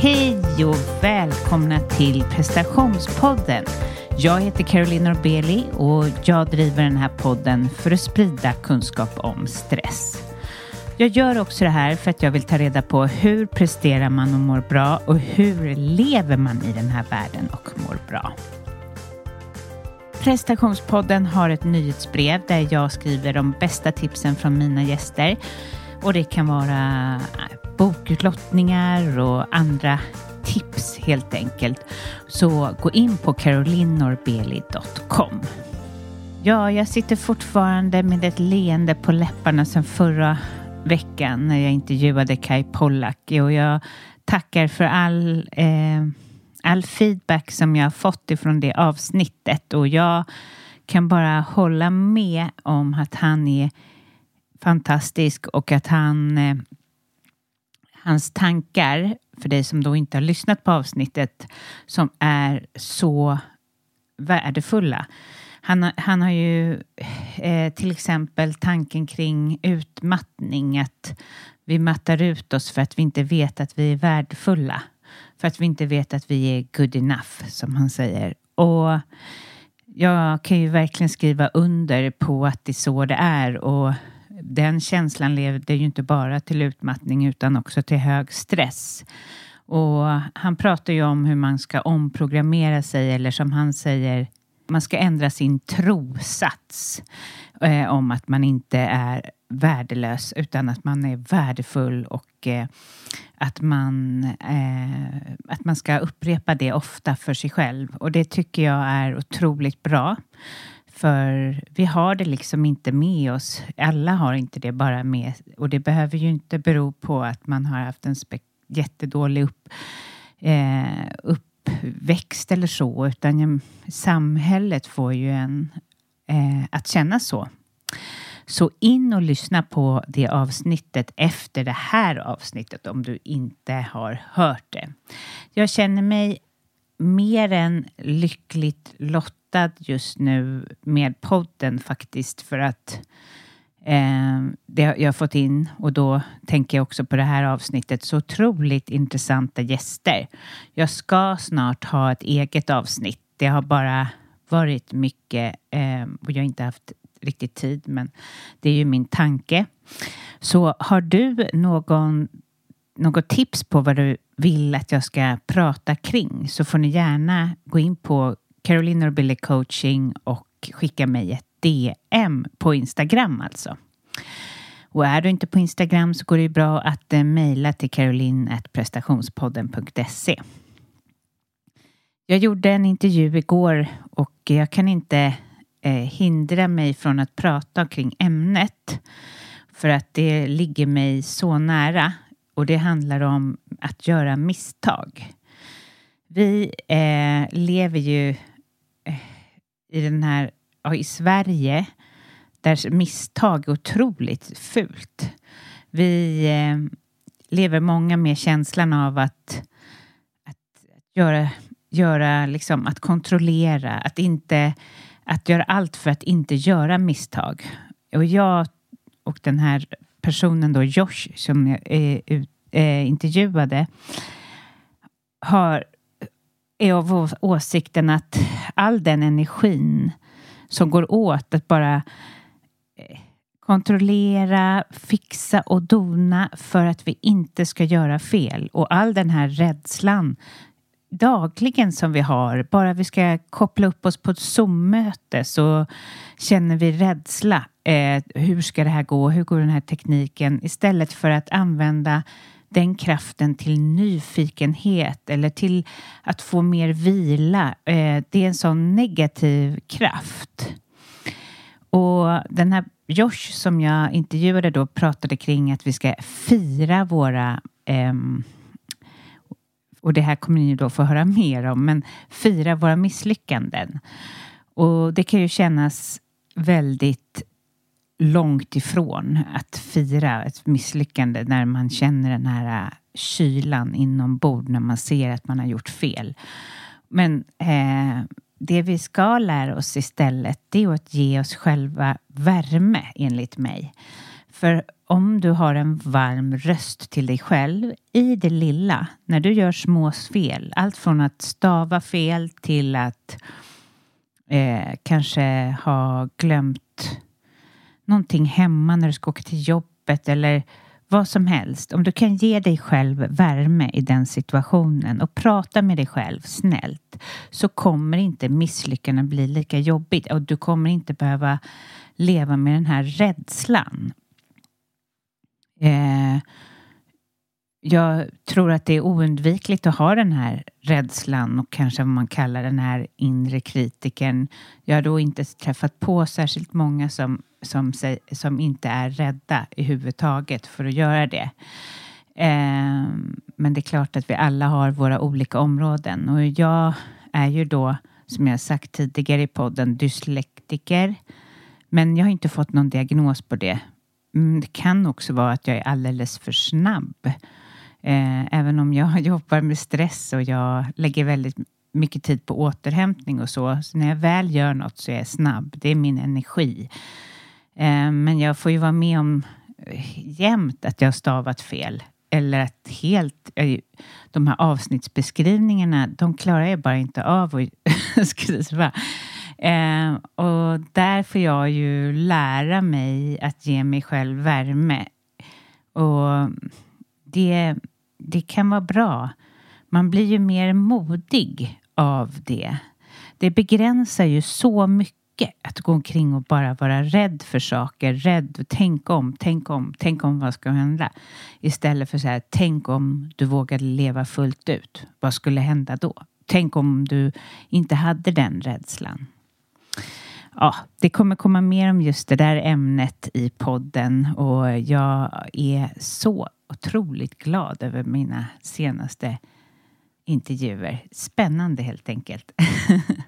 Hej och välkomna till prestationspodden. Jag heter Caroline Norbeli och jag driver den här podden för att sprida kunskap om stress. Jag gör också det här för att jag vill ta reda på hur presterar man och mår bra och hur lever man i den här världen och mår bra. Prestationspodden har ett nyhetsbrev där jag skriver de bästa tipsen från mina gäster. Och det kan vara bokutlottningar och andra tips helt enkelt. Så gå in på carolinorbeli.com. Ja, jag sitter fortfarande med ett leende på läpparna sedan förra veckan när jag intervjuade Kai Pollak och jag tackar för all eh, all feedback som jag har fått ifrån det avsnittet och jag kan bara hålla med om att han är fantastisk och att han eh, hans tankar, för dig som då inte har lyssnat på avsnittet, som är så värdefulla. Han, han har ju eh, till exempel tanken kring utmattning, att vi mattar ut oss för att vi inte vet att vi är värdefulla. För att vi inte vet att vi är good enough, som han säger. Och jag kan ju verkligen skriva under på att det är så det är. Och den känslan leder ju inte bara till utmattning utan också till hög stress. Och han pratar ju om hur man ska omprogrammera sig eller som han säger, man ska ändra sin trosats eh, om att man inte är värdelös utan att man är värdefull och eh, att, man, eh, att man ska upprepa det ofta för sig själv. Och det tycker jag är otroligt bra. För vi har det liksom inte med oss. Alla har inte det bara med. Och det behöver ju inte bero på att man har haft en jättedålig upp, eh, uppväxt eller så. Utan samhället får ju en eh, att känna så. Så in och lyssna på det avsnittet efter det här avsnittet om du inte har hört det. Jag känner mig mer än lyckligt lottad just nu med podden faktiskt för att eh, det jag har fått in och då tänker jag också på det här avsnittet så otroligt intressanta gäster. Jag ska snart ha ett eget avsnitt. Det har bara varit mycket eh, och jag har inte haft riktigt tid, men det är ju min tanke. Så har du någon, något tips på vad du vill att jag ska prata kring så får ni gärna gå in på Caroline Norbille coaching och skicka mig ett DM på Instagram alltså. Och är du inte på Instagram så går det ju bra att eh, mejla till caroline.prestationspodden.se. Jag gjorde en intervju igår och jag kan inte eh, hindra mig från att prata kring ämnet för att det ligger mig så nära och det handlar om att göra misstag. Vi eh, lever ju i den här, ja, i Sverige där misstag är otroligt fult. Vi eh, lever många med känslan av att, att göra, göra liksom, att kontrollera, att inte att göra allt för att inte göra misstag. Och jag och den här personen då, Josh, som jag eh, eh, intervjuade, har, är av åsikten att all den energin som går åt att bara eh, kontrollera, fixa och dona för att vi inte ska göra fel och all den här rädslan dagligen som vi har. Bara vi ska koppla upp oss på ett Zoom-möte så känner vi rädsla. Eh, hur ska det här gå? Hur går den här tekniken? Istället för att använda den kraften till nyfikenhet eller till att få mer vila. Eh, det är en sån negativ kraft. Och den här Josh som jag intervjuade då pratade kring att vi ska fira våra ehm, och det här kommer ni då få höra mer om, men fira våra misslyckanden. Och det kan ju kännas väldigt långt ifrån att fira ett misslyckande när man känner den här äh, kylan inombords när man ser att man har gjort fel. Men eh, det vi ska lära oss istället det är att ge oss själva värme enligt mig. För om du har en varm röst till dig själv i det lilla, när du gör små fel, allt från att stava fel till att eh, kanske ha glömt någonting hemma när du ska åka till jobbet eller vad som helst. Om du kan ge dig själv värme i den situationen och prata med dig själv snällt så kommer inte misslyckandet bli lika jobbigt och du kommer inte behöva leva med den här rädslan. Eh, jag tror att det är oundvikligt att ha den här rädslan och kanske vad man kallar den här inre kritiken. Jag har då inte träffat på särskilt många som, som, som inte är rädda i huvudtaget för att göra det. Eh, men det är klart att vi alla har våra olika områden och jag är ju då, som jag sagt tidigare i podden, dyslektiker. Men jag har inte fått någon diagnos på det. Mm, det kan också vara att jag är alldeles för snabb Eh, även om jag jobbar med stress och jag lägger väldigt mycket tid på återhämtning och så. så när jag väl gör något så är jag snabb. Det är min energi. Eh, men jag får ju vara med om eh, jämt att jag har stavat fel. Eller att helt... Eh, de här avsnittsbeskrivningarna, de klarar jag bara inte av att skriva. och där får jag ju lära mig att ge mig själv värme. Och det, det kan vara bra. Man blir ju mer modig av det. Det begränsar ju så mycket att gå omkring och bara vara rädd för saker, rädd, tänk om, tänk om, tänk om vad ska hända? Istället för så här, tänk om du vågade leva fullt ut, vad skulle hända då? Tänk om du inte hade den rädslan. Ja, det kommer komma mer om just det där ämnet i podden och jag är så otroligt glad över mina senaste intervjuer. Spännande helt enkelt.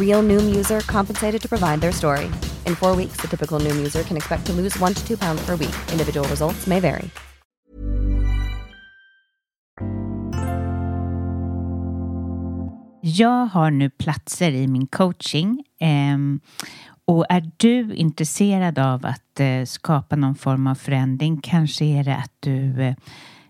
Real Noom user compensated to provide their story. In four weeks, the typical Noom user can expect to lose one to two pounds per week. Individual results may vary. Jag har nu platser i min coaching. Um, Och är du intresserad av att eh, skapa någon form av förändring, kanske är det att du eh,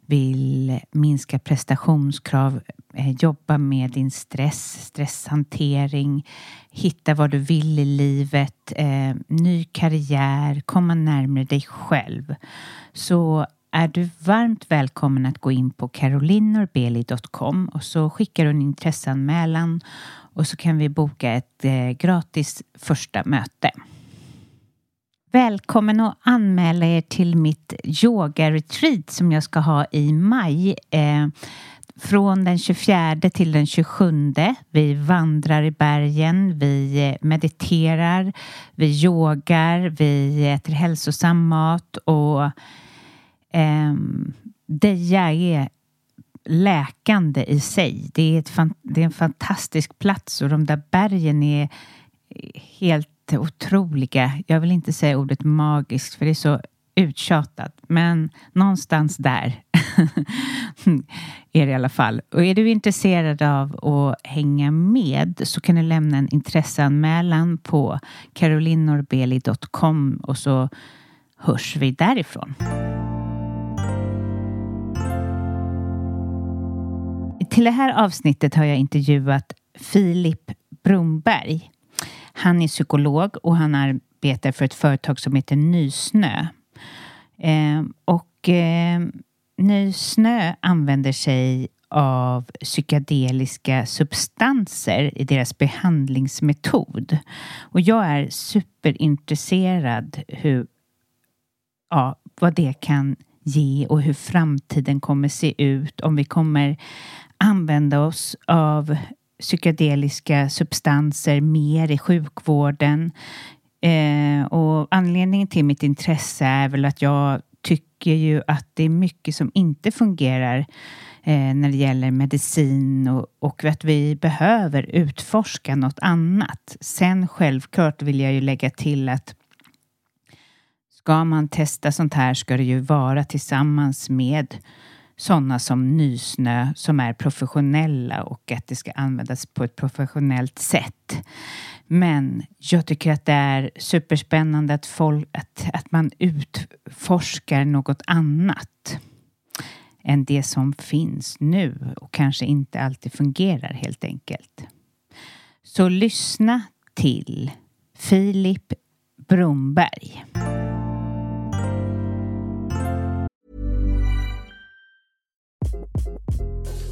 vill minska prestationskrav, eh, jobba med din stress, stresshantering, hitta vad du vill i livet, eh, ny karriär, komma närmare dig själv. Så är du varmt välkommen att gå in på carolinorbeli.com och så skickar du en intresseanmälan och så kan vi boka ett eh, gratis första möte. Välkommen att anmäla er till mitt yoga-retreat som jag ska ha i maj. Eh, från den 24 till den 27. Vi vandrar i bergen, vi eh, mediterar, vi yogar, vi äter hälsosam mat och eh, Deja är läkande i sig. Det är, ett, det är en fantastisk plats och de där bergen är eh, helt otroliga. Jag vill inte säga ordet magiskt för det är så uttjatat, men någonstans där är det i alla fall. Och är du intresserad av att hänga med så kan du lämna en intresseanmälan på carolinorbeli.com och så hörs vi därifrån. Till det här avsnittet har jag intervjuat Filip Bromberg han är psykolog och han arbetar för ett företag som heter Nysnö. Eh, och eh, Nysnö använder sig av psykedeliska substanser i deras behandlingsmetod. Och jag är superintresserad hur, ja, vad det kan ge och hur framtiden kommer se ut om vi kommer använda oss av psykedeliska substanser mer i sjukvården. Eh, och anledningen till mitt intresse är väl att jag tycker ju att det är mycket som inte fungerar eh, när det gäller medicin och, och att vi behöver utforska något annat. Sen självklart vill jag ju lägga till att ska man testa sånt här ska det ju vara tillsammans med sådana som Nysnö som är professionella och att det ska användas på ett professionellt sätt. Men jag tycker att det är superspännande att, folk, att, att man utforskar något annat än det som finns nu och kanske inte alltid fungerar helt enkelt. Så lyssna till Filip Bromberg.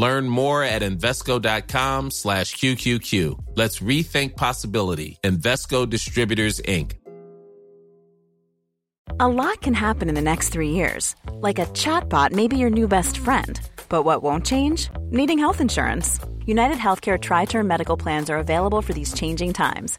Learn more at Invesco.com slash QQQ. Let's rethink possibility. Investco Distributors, Inc. A lot can happen in the next three years. Like a chatbot may be your new best friend. But what won't change? Needing health insurance. United Healthcare Tri Term Medical Plans are available for these changing times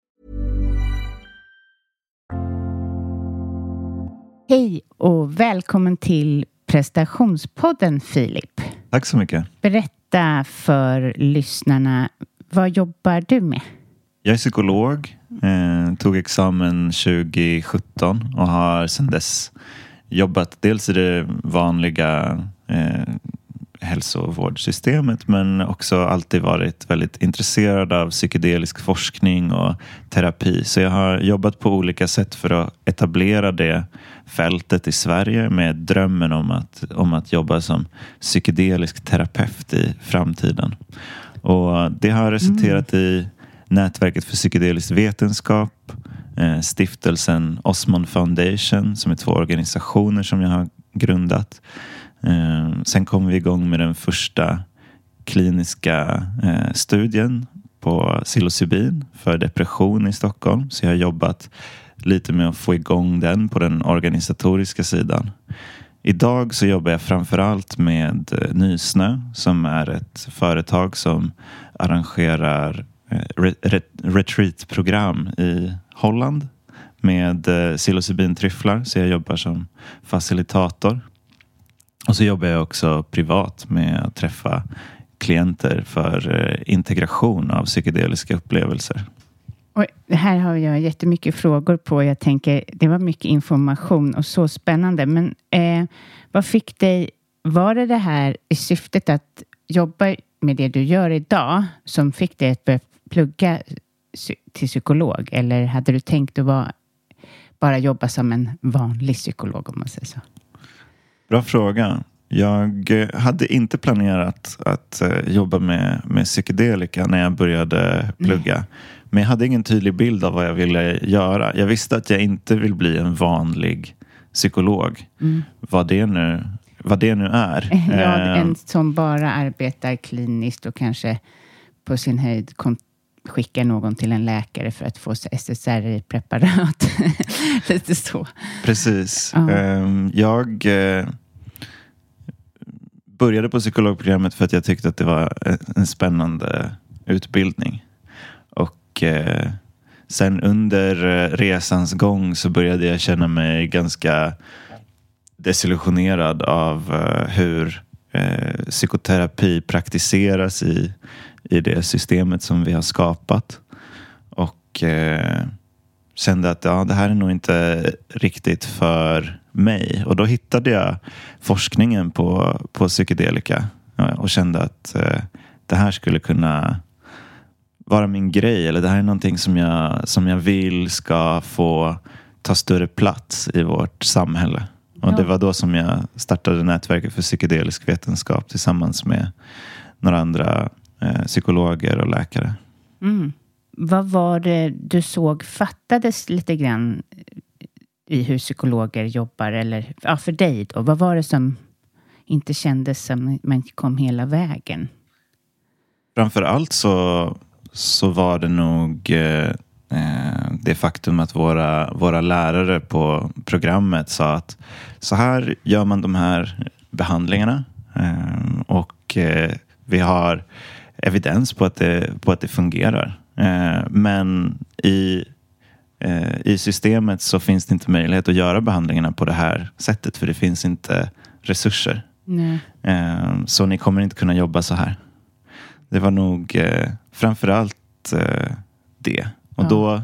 Hej och välkommen till prestationspodden Filip. Tack så mycket. Berätta för lyssnarna, vad jobbar du med? Jag är psykolog, eh, tog examen 2017 och har sedan dess jobbat dels i det vanliga eh, hälsovårdssystemet men också alltid varit väldigt intresserad av psykedelisk forskning och terapi. Så jag har jobbat på olika sätt för att etablera det fältet i Sverige med drömmen om att, om att jobba som psykedelisk terapeut i framtiden. Och det har resulterat mm. i Nätverket för psykedelisk vetenskap, eh, stiftelsen Osmond Foundation som är två organisationer som jag har grundat Eh, sen kom vi igång med den första kliniska eh, studien på psilocybin för depression i Stockholm. Så jag har jobbat lite med att få igång den på den organisatoriska sidan. Idag så jobbar jag framförallt med eh, Nysnö som är ett företag som arrangerar eh, retreatprogram i Holland med psilocybintryfflar. Så jag jobbar som facilitator. Och så jobbar jag också privat med att träffa klienter för eh, integration av psykedeliska upplevelser. Och här har jag jättemycket frågor på. Jag tänker, det var mycket information och så spännande. Men eh, vad fick dig... Var det det här i syftet att jobba med det du gör idag som fick dig att börja plugga till psykolog? Eller hade du tänkt att vara, bara jobba som en vanlig psykolog om man säger så? Bra fråga. Jag hade inte planerat att eh, jobba med, med psykedelika när jag började plugga. Nej. Men jag hade ingen tydlig bild av vad jag ville göra. Jag visste att jag inte vill bli en vanlig psykolog. Mm. Vad, det nu, vad det nu är. Ja, en ehm. som bara arbetar kliniskt och kanske på sin höjd skickar någon till en läkare för att få SSRI-preparat. Lite så. Precis. Ja. Ehm, jag eh, började på psykologprogrammet för att jag tyckte att det var en spännande utbildning. Och eh, sen under eh, resans gång så började jag känna mig ganska desillusionerad av eh, hur eh, psykoterapi praktiseras i, i det systemet som vi har skapat. Och eh, kände att ja, det här är nog inte riktigt för mig. Och då hittade jag forskningen på, på psykedelika och kände att eh, det här skulle kunna vara min grej. Eller det här är någonting som jag, som jag vill ska få ta större plats i vårt samhälle. Och ja. Det var då som jag startade nätverket för psykedelisk vetenskap tillsammans med några andra eh, psykologer och läkare. Mm. Vad var det du såg fattades lite grann i hur psykologer jobbar? Eller ja, för dig då, vad var det som inte kändes som man kom hela vägen? Framför allt så så var det nog eh, eh, det faktum att våra, våra lärare på programmet sa att så här gör man de här behandlingarna eh, och eh, vi har evidens på att det, på att det fungerar. Eh, men i eh, i systemet så finns det inte möjlighet att göra behandlingarna på det här sättet för det finns inte resurser. Nej. Så ni kommer inte kunna jobba så här. Det var nog eh, framförallt eh, det. Och ja. då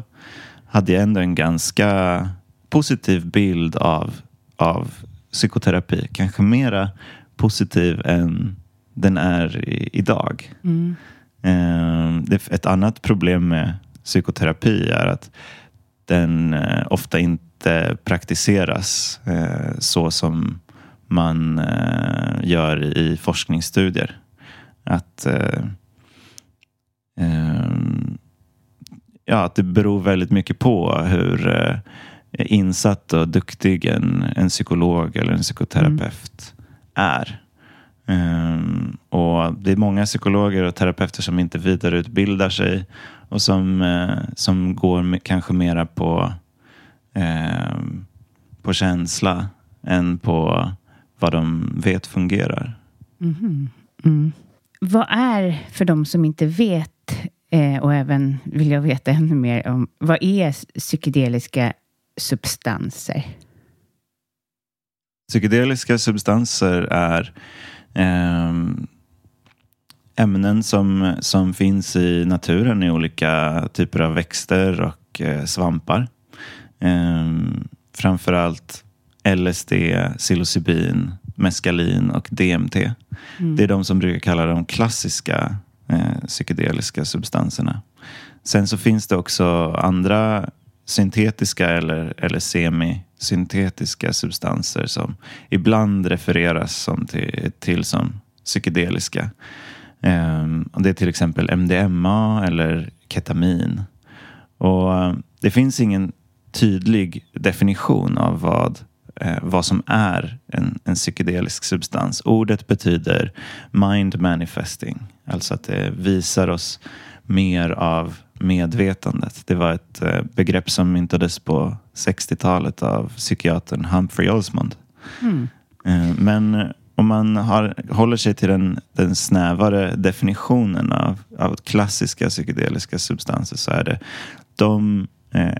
hade jag ändå en ganska positiv bild av, av psykoterapi. Kanske mera positiv än den är i, idag. Mm. Eh, ett annat problem med psykoterapi är att den eh, ofta inte praktiseras eh, så som man eh, gör i forskningsstudier. Att Ehm, ja, att det beror väldigt mycket på hur insatt och duktig en, en psykolog eller en psykoterapeut mm. är. Um, och Det är många psykologer och terapeuter som inte vidareutbildar sig och som, uh, som går kanske mera på, uh, på känsla än på vad de vet fungerar. Mm. Mm. Vad är, för de som inte vet, eh, och även vill jag veta ännu mer om, vad är psykedeliska substanser? Psykedeliska substanser är eh, ämnen som, som finns i naturen i olika typer av växter och eh, svampar. Eh, framförallt LSD, psilocybin, meskalin och DMT. Mm. Det är de som brukar kalla de klassiska eh, psykedeliska substanserna. Sen så finns det också andra syntetiska eller, eller syntetiska substanser som ibland refereras som till, till som psykedeliska. Um, det är till exempel MDMA eller ketamin. Och um, Det finns ingen tydlig definition av vad eh, vad som är en, en psykedelisk substans. Ordet betyder mind manifesting, alltså att det visar oss mer av medvetandet. Det var ett eh, begrepp som myntades på 60-talet av psykiatern Humphrey Osmond. Mm. Eh, Men om man har, håller sig till den, den snävare definitionen av, av klassiska psykedeliska substanser så är det de eh,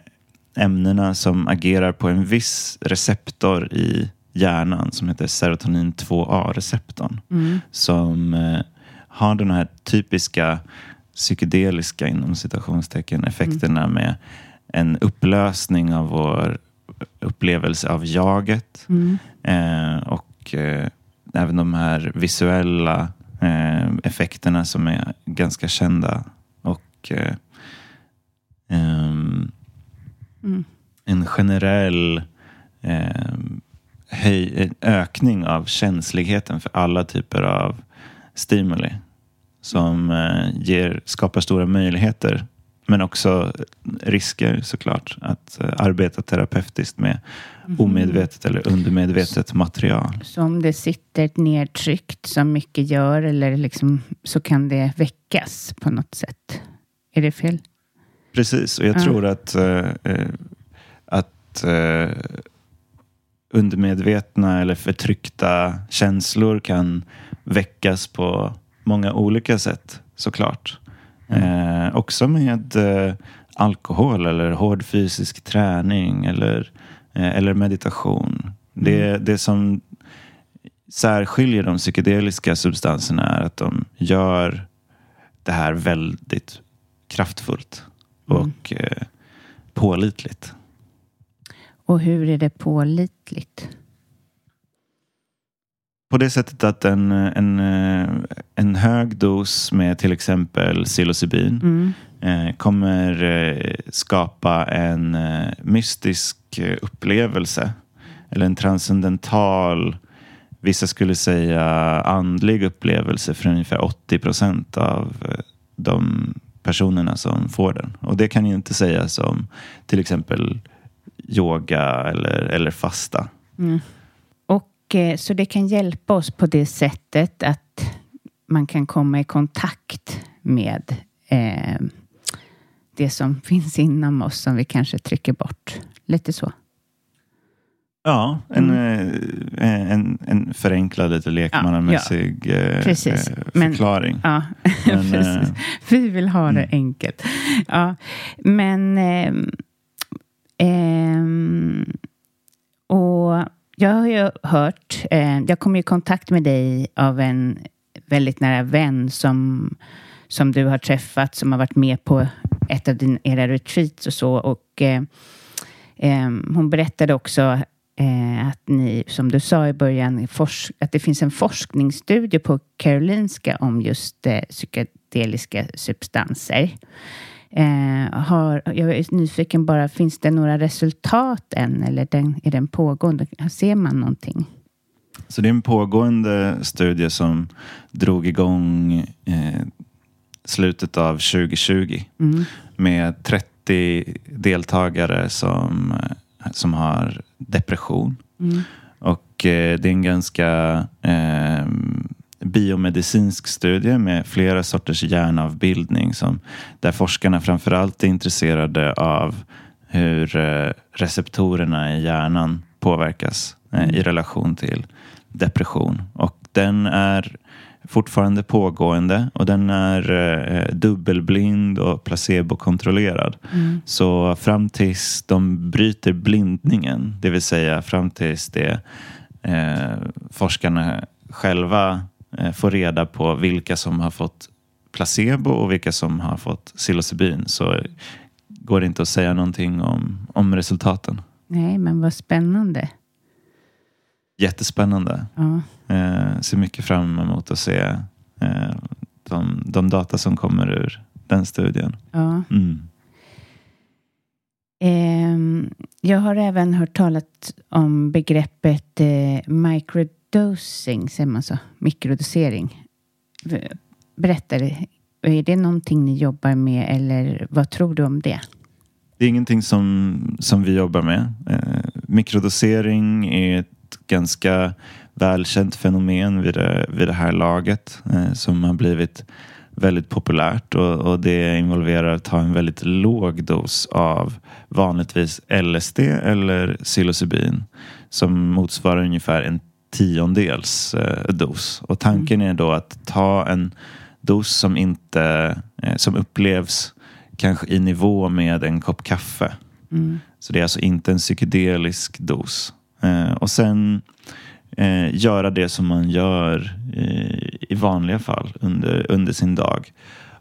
ämnena som agerar på en viss receptor i hjärnan som heter serotonin 2A-receptorn. Mm. Som eh, har den här typiska psykedeliska inom citationstecken effekterna med en upplösning av vår upplevelse av jaget. Mm. Eh, och eh, även de här visuella eh, effekterna som är ganska kända. Och eh, ehm, Mm. en generell ehm, höj, ökning av känsligheten för alla typer av stimuli. Som eh, ger, skapar stora möjligheter men också risker såklart att eh, arbeta terapeutiskt med omedvetet eller undermedvetet material. Så om det sitter nedtryckt som mycket gör eller liksom, så kan det väckas på något sätt. Är det fel? Precis, och jag Ja. tror att, eh, att undermedvetna eller förtryckta känslor kan väckas på många olika sätt såklart. Eh, också med eh, alkohol eller hård fysisk träning eller, eh, eller meditation. Det, det som särskiljer de psykedeliska substanserna är att de gör det här väldigt kraftfullt och eh, pålitligt. Och hur är det pålitligt? På det sättet att en, en, eh, en hög dos med till exempel psilocybin Mm. eh, kommer eh, skapa en mystisk upplevelse. Eller en transcendental, vissa skulle säga andlig upplevelse för ungefär 80 procent av de personerna som får den. Och det kan ju inte sägas om till exempel yoga eller, eller fasta. Mm. Eh, så det kan hjälpa oss på det sättet att man kan komma i kontakt med eh, det som finns inom oss som vi kanske trycker bort. Lite så. Ja, en, eh, en, en förenklad, lite lekmannamässig eh, Precis. eh, Men- förklaring. Ja, Men, precis. eh, Vi vill ha det mm. enkelt. Ja, men... ehm, ehm, och jag har ju hört... Eh, jag kom i kontakt med dig av en väldigt nära vän som, som du har träffat, som har varit med på ett av din, era retreats och så. Och eh, eh, hon berättade också eh, att ni, som du sa i början, forsk- att det finns en forskningsstudie på Karolinska om just eh, psykedeliska substanser. Eh, har, jag är nyfiken bara, finns det några resultat än eller den, är den pågående? Ser man någonting? Så det är en pågående studie som drog igång eh, slutet av 2020 Mm. med 30 deltagare som, eh, som har depression. Mm. Och eh, det är en ganska eh, biomedicinsk studie med flera sorters hjärnavbildning som, där forskarna framförallt är intresserade av hur eh, receptorerna i hjärnan påverkas eh, i relation till depression. Och den är fortfarande pågående och den är eh, dubbelblind och placebokontrollerad. Så fram tills de bryter blindningen, det vill säga fram tills det eh, forskarna själva eh, får reda på vilka som har fått placebo och vilka som har fått psilocybin så går det inte att säga någonting om, om resultaten. Nej, men vad spännande. Jättespännande. Ja. Eh, ser mycket fram emot att se eh, de, de data som kommer ur den studien. Ja. Mm. Ehm, jag har även hört talat om begreppet eh, Dosing, säger man så? Mikrodosering. Berätta, är det någonting ni jobbar med eller vad tror du om det? Det är ingenting som, som vi jobbar med. Eh, mikrodosering är ett ganska välkänt fenomen vid det, vid det här laget eh, som har blivit väldigt populärt och, och det involverar att ta en väldigt låg dos av vanligtvis LSD eller psilocybin som motsvarar ungefär en tiondels eh, dos. Och tanken är då att ta en dos som inte eh, som upplevs kanske i nivå med en kopp kaffe. Mm. Så det är alltså inte en psykedelisk dos. Eh, och sen eh, göra det som man gör eh, i vanliga fall under, under sin dag.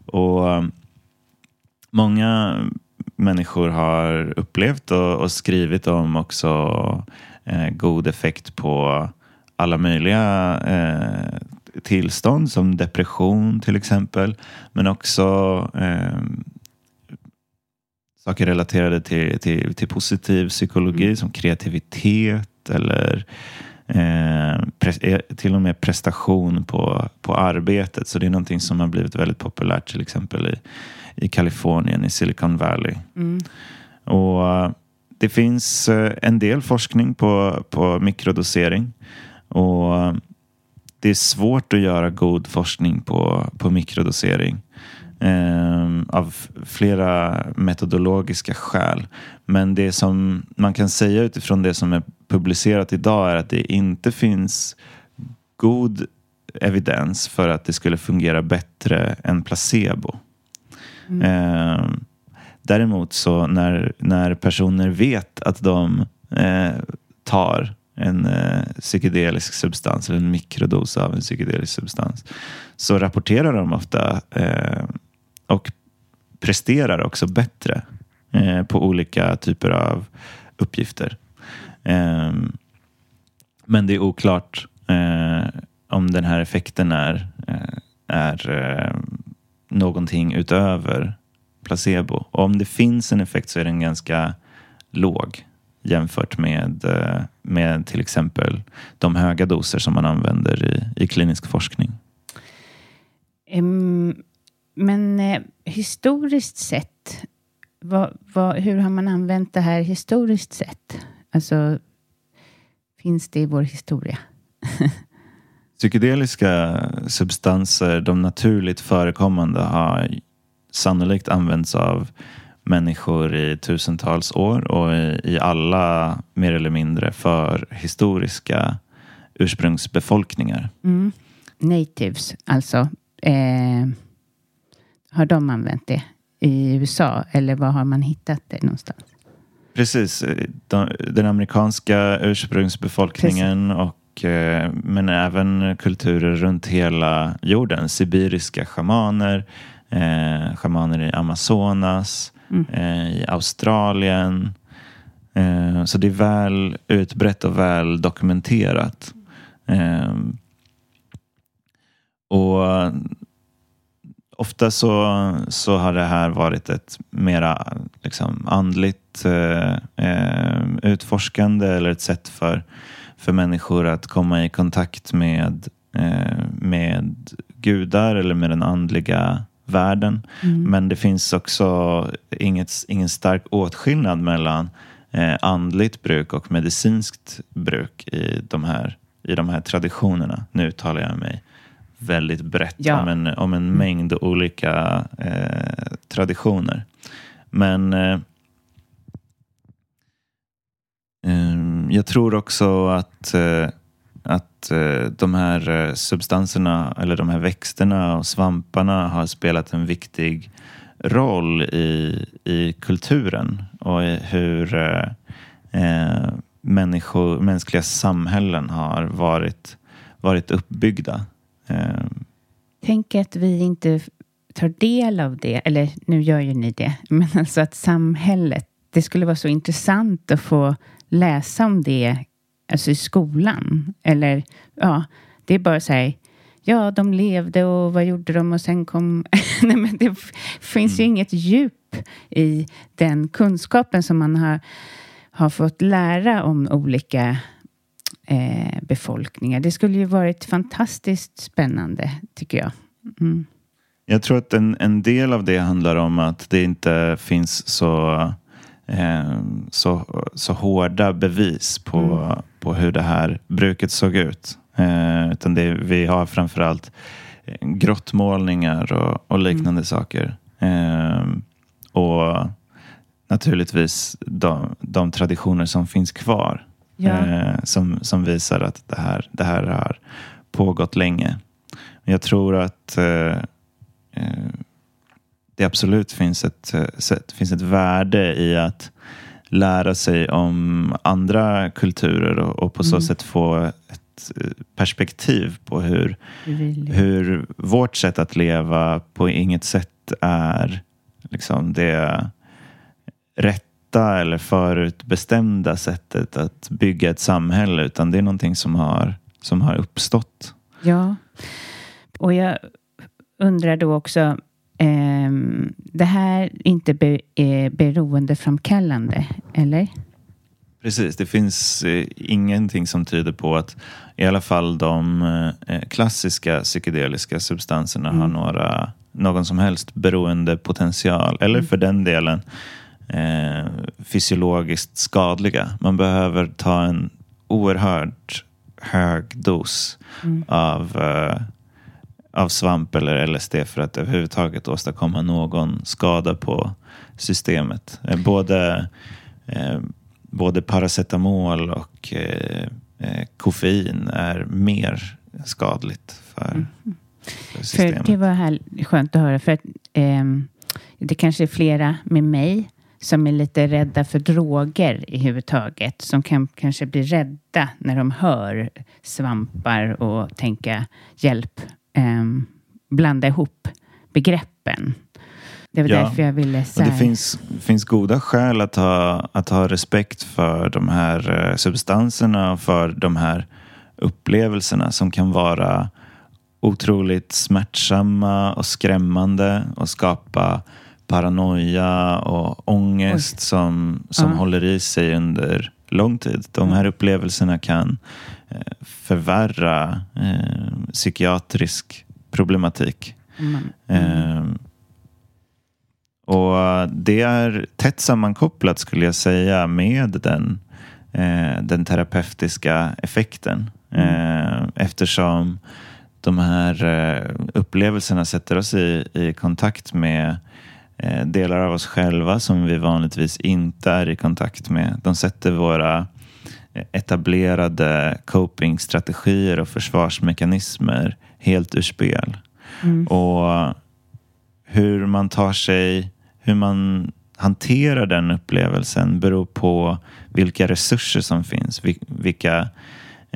Och eh, Många människor har upplevt och, och skrivit om också god effekt på alla möjliga eh, tillstånd som depression till exempel. Men också eh, saker relaterade till, till, till positiv psykologi Mm. som kreativitet eller eh, eh, till och med prestation på, på arbetet. Så det är någonting som har blivit väldigt populärt till exempel i, i Kalifornien, i Silicon Valley. Mm. Och eh, det finns eh, en del forskning på, på mikrodosering. Och eh, det är svårt att göra god forskning på, på mikrodosering. Eh, av flera metodologiska skäl. Men det som man kan säga utifrån det som är publicerat idag är att det inte finns god evidens för att det skulle fungera bättre än placebo. Eh, däremot så när, när personer vet att de eh, tar en eh, psykedelisk substans eller en mikrodos av en psykedelisk substans så rapporterar de ofta eh, och presterar också bättre eh, på olika typer av uppgifter. Eh, men det är oklart eh, om den här effekten är, eh, är eh, någonting utöver placebo. Och om det finns en effekt så är den ganska låg jämfört med, eh, med till exempel de höga doser som man använder i, i klinisk forskning. Em, men eh, historiskt sett, vad, vad, hur har man använt det här historiskt sett? Alltså, finns det i vår historia? Psykedeliska substanser, de naturligt förekommande, har sannolikt använts av människor i tusentals år och i, i alla mer eller mindre för historiska ursprungsbefolkningar. Mm. Natives, alltså. Eh, har de använt det i USA? Eller var har man hittat det någonstans? Precis, de, den amerikanska ursprungsbefolkningen och eh, men även kulturer runt hela jorden. Sibiriska schamaner, eh, schamaner i Amazonas, Mm. eh, i Australien. Eh, så det är väl utbrett och väl dokumenterat. Eh, och ofta så, så har det här varit ett mera liksom, andligt eh, eh, utforskande eller ett sätt för, för människor att komma i kontakt med, eh, med gudar eller med den andliga världen. Men det finns också inget, ingen stark åtskillnad mellan eh, andligt bruk och medicinskt bruk i de här, i de här traditionerna. Nu talar jag mig väldigt brett Ja. om en, om en mängd olika eh, traditioner. Men eh, eh, jag tror också att, eh, att eh, de här eh, substanserna eller de här växterna och svamparna har spelat en viktig roll i, i kulturen och i hur eh, eh människor, mänskliga samhällen har varit, varit uppbyggda. Eh, Tänk att vi inte tar del av det, eller nu gör ju ni det, men alltså att samhället, det skulle vara så intressant att få läsa om det alltså i skolan. Eller ja, det är bara så här, ja, de levde och vad gjorde de och sen kom... Nej, men det finns ju inget djup i den kunskapen som man har, har fått lära om olika eh, befolkningar. Det skulle ju varit fantastiskt spännande, tycker jag. Mm. Jag tror att en, en del av det handlar om att det inte finns så, så, så hårda bevis på, på hur det här bruket såg ut. Eh, utan det, vi har framförallt grottmålningar och, och liknande mm. saker. Eh, och naturligtvis de, de, traditioner som finns kvar. Ja. Eh, som, som visar att det här, det här har pågått länge. Jag tror att eh, eh det absolut finns ett, eh, finns ett värde i att lära sig om andra kulturer och, på så mm. sätt få ett eh, perspektiv på hur, hur vårt sätt att leva på inget sätt är liksom det rätta eller förutbestämda sättet att bygga ett samhälle utan det är någonting som har, som har uppstått. Ja, och jag undrar då också det här är inte be, eh, beroendeframkallande, eller? Precis, det finns eh, ingenting som tyder på att i alla fall de eh, klassiska psykedeliska substanserna mm. har några, någon som helst beroendepotential. Eller mm. för den delen eh, fysiologiskt skadliga. Man behöver ta en oerhört hög dos mm. av eh, av svamp eller LSD för att överhuvudtaget åstadkomma någon skada på systemet. Eh, både, eh, både paracetamol och eh, eh, koffein är mer skadligt för, mm. för systemet. För det var här, skönt att höra för att eh, det kanske är flera med mig som är lite rädda för droger i huvudtaget. Som kan kanske bli rädda när de hör svampar och tänka hjälp, eh, blanda ihop begreppen. Det var ja, därför jag ville säga. Det finns, finns goda skäl att ha, att ha respekt för de här eh, substanserna och för de här upplevelserna som kan vara otroligt smärtsamma och skrämmande och skapa paranoia och ångest Oj. som, som ja. håller i sig under lång tid. De här upplevelserna kan förvärra eh, psykiatrisk problematik. Mm. Mm. och det är tätt sammankopplat skulle jag säga med den, eh, den terapeutiska effekten. Mm. Eh, eftersom de här eh, upplevelserna sätter oss i, i kontakt med eh, delar av oss själva som vi vanligtvis inte är i kontakt med. De sätter våra etablerade copingstrategier och försvarsmekanismer helt ur spel. Mm. Och hur man tar sig, hur man hanterar den upplevelsen beror på vilka resurser som finns. Vilka,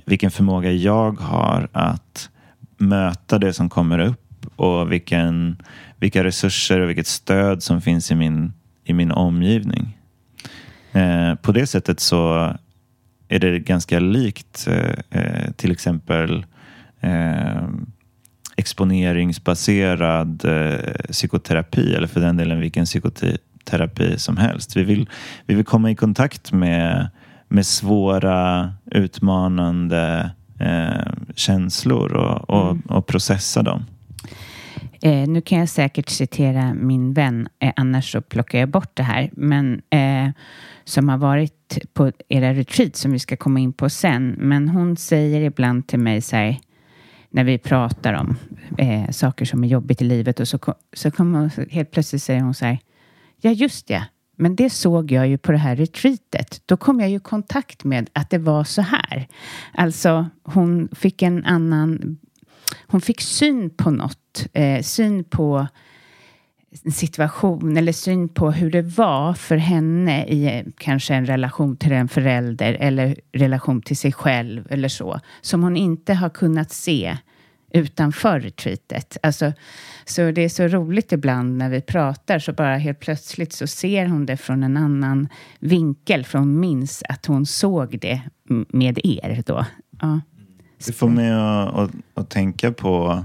vilken förmåga jag har att möta det som kommer upp och vilken, vilka resurser och vilket stöd som finns i min, i min omgivning. Eh, på det sättet så är det ganska likt eh, eh till exempel eh, exponeringsbaserad eh, psykoterapi eller för den delen vilken psykoterapi som helst. Vi vill, vi vill komma i kontakt med, med svåra, utmanande eh, känslor och, och, mm. och processa dem. Eh, nu kan jag säkert citera min vän, eh, annars så plockar jag bort det här, men eh, som har varit på era retreat som vi ska komma in på sen. Men hon säger ibland till mig så här, när vi pratar om eh, saker som är jobbigt i livet och så, så kommer hon, helt plötsligt säger hon så här, ja just det, men det såg jag ju på det här retreatet. Då kom jag ju i kontakt med att det var så här. Alltså, hon fick en annan... Hon fick syn på något. Eh, syn på en situation eller syn på hur det var för henne i eh, kanske en relation till en förälder eller relation till sig själv eller så. Som hon inte har kunnat se utanför retreatet. Alltså, så det är så roligt ibland när vi pratar så bara helt plötsligt så ser hon det från en annan vinkel. För hon minns att hon såg det med er då. Ja. Det får mig att, att, att tänka på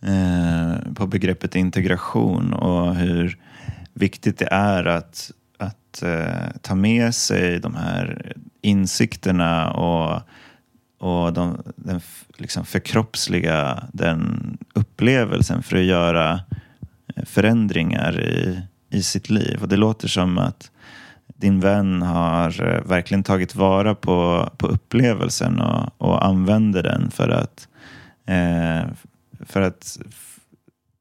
Eh, på begreppet integration och hur viktigt det är att, att eh, ta med sig de här insikterna och, och de, den liksom förkroppsliga den upplevelsen för att göra eh, förändringar i, i sitt liv. Och det låter som att din vän har eh, verkligen tagit vara på, på upplevelsen och, och använder den för att eh, för att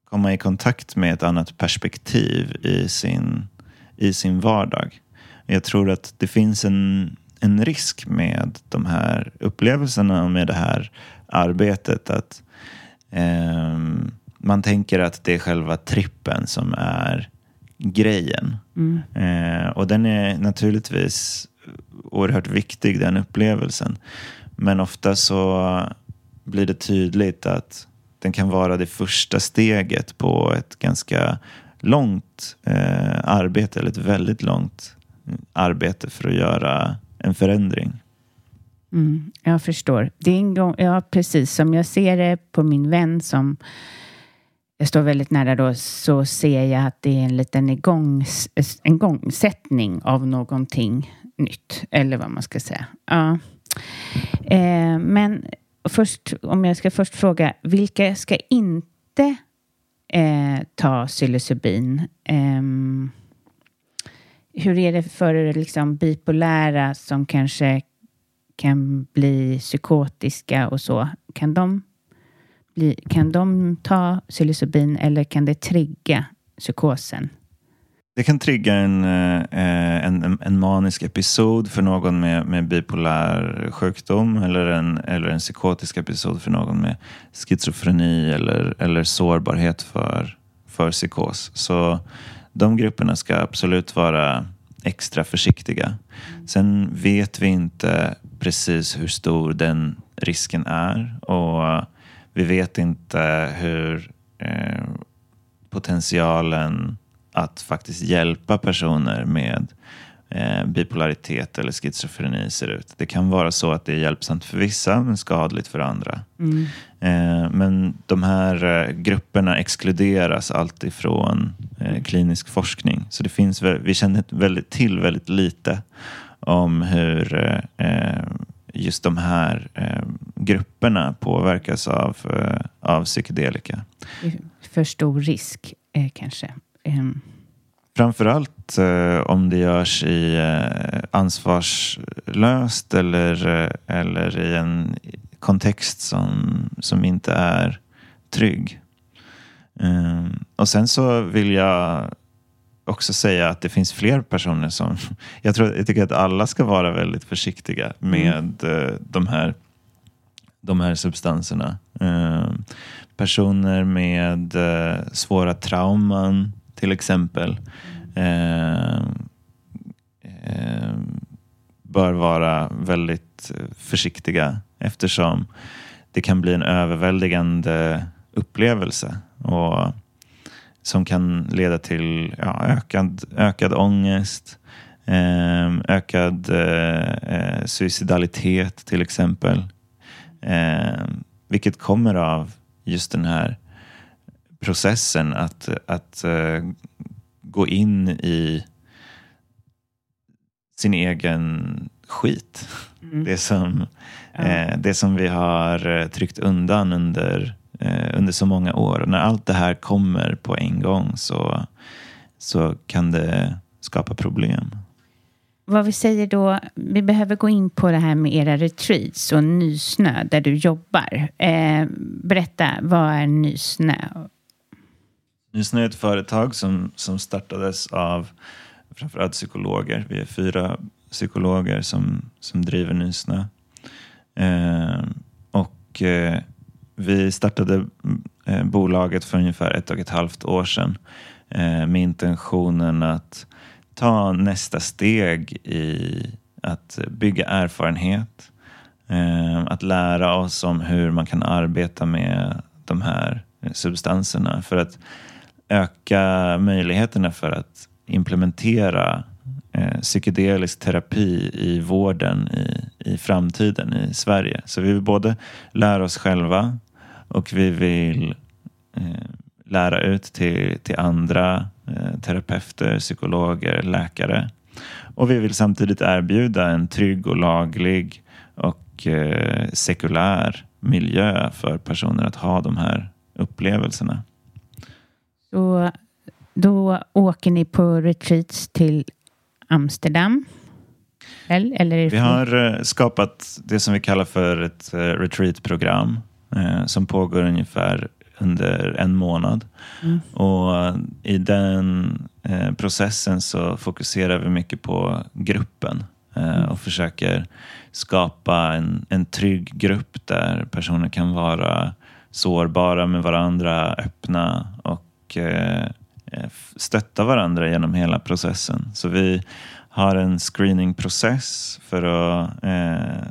komma i kontakt med ett annat perspektiv i sin, i sin vardag. Jag tror att det finns en, en risk med de här upplevelserna och med det här arbetet. att eh, Man tänker att det är själva trippen som är grejen. Mm. Eh, och den är naturligtvis oerhört viktig, den upplevelsen. Men ofta så blir det tydligt att den kan vara det första steget på ett ganska långt eh, arbete, eller ett väldigt långt arbete för att göra en förändring. Mm, jag förstår. Det är en gång, ja, precis som jag ser det på min vän som jag står väldigt nära då, så ser jag att det är en liten igångs, en gångsättning av någonting nytt, eller vad man ska säga. Ja. Eh, men först, om jag ska först fråga, vilka ska inte eh, ta psilocybin? Eh, hur är det för liksom, bipolära som kanske kan bli psykotiska och så? Kan de, bli, kan de ta psilocybin eller kan det trigga psykosen? Det kan trigga eh, en, en, en manisk episod för någon med, med bipolär sjukdom eller en, eller en psykotisk episod för någon med schizofreni eller, eller sårbarhet för, för psykos. Så de grupperna ska absolut vara extra försiktiga. Sen vet vi inte precis hur stor den risken är och vi vet inte hur eh, potentialen att faktiskt hjälpa personer med eh, bipolaritet eller schizofreni ser ut. Det kan vara så att det är hjälpsamt för vissa men skadligt för andra. Mm. Eh, men de här eh, grupperna exkluderas alltid från eh, klinisk forskning. Så det finns, vi känner väldigt, till väldigt lite om hur eh, just de här eh, grupperna påverkas av, av psykedelika. För stor risk kanske? Um. Framförallt eh, om det görs i eh, ansvarslöst eller, eh, eller i en kontext som, som inte är trygg. Um, och sen så vill jag också säga att det finns fler personer som... Jag, tror, jag tycker att alla ska vara väldigt försiktiga med mm. de, här, de här substanserna. Um, personer med uh, svåra trauman till exempel eh, eh, bör vara väldigt försiktiga eftersom det kan bli en överväldigande upplevelse och som kan leda till ja, ökad, ökad ångest, eh, ökad eh, suicidalitet till exempel. Eh, vilket kommer av just den här processen att, att uh, gå in i sin egen skit. Mm. Det, som, eh, det som vi har eh, tryckt undan under, eh, under så många år. Och när allt det här kommer på en gång så, så kan det skapa problem. Vad vi säger då, vi behöver gå in på det här med era retreats och Nysnö där du jobbar. Eh, berätta, vad är Nysnö? Nysnö är ett företag som, som startades av framförallt psykologer. Vi är fyra psykologer som, som driver Nysnö. Eh, och eh, vi startade eh, bolaget för ungefär ett och ett halvt år sedan eh, med intentionen att ta nästa steg i att bygga erfarenhet. Eh, att lära oss om hur man kan arbeta med de här substanserna. För att öka möjligheterna för att implementera eh, psykedelisk terapi i vården i, i framtiden i Sverige. Så vi vill både lära oss själva och vi vill eh, lära ut till, till andra eh, terapeuter, psykologer, läkare. Och vi vill samtidigt erbjuda en trygg och laglig och eh, sekulär miljö för personer att ha de här upplevelserna. Så då åker ni på retreats till Amsterdam? Eller, vi har eh, skapat det som vi kallar för ett eh, retreatprogram eh, som pågår ungefär under en månad. Mm. Och i den eh, processen så fokuserar vi mycket på gruppen eh, och försöker skapa en, en trygg grupp där personer kan vara sårbara med varandra, öppna och eh, f- stötta varandra genom hela processen. Så vi har en screeningprocess för att eh,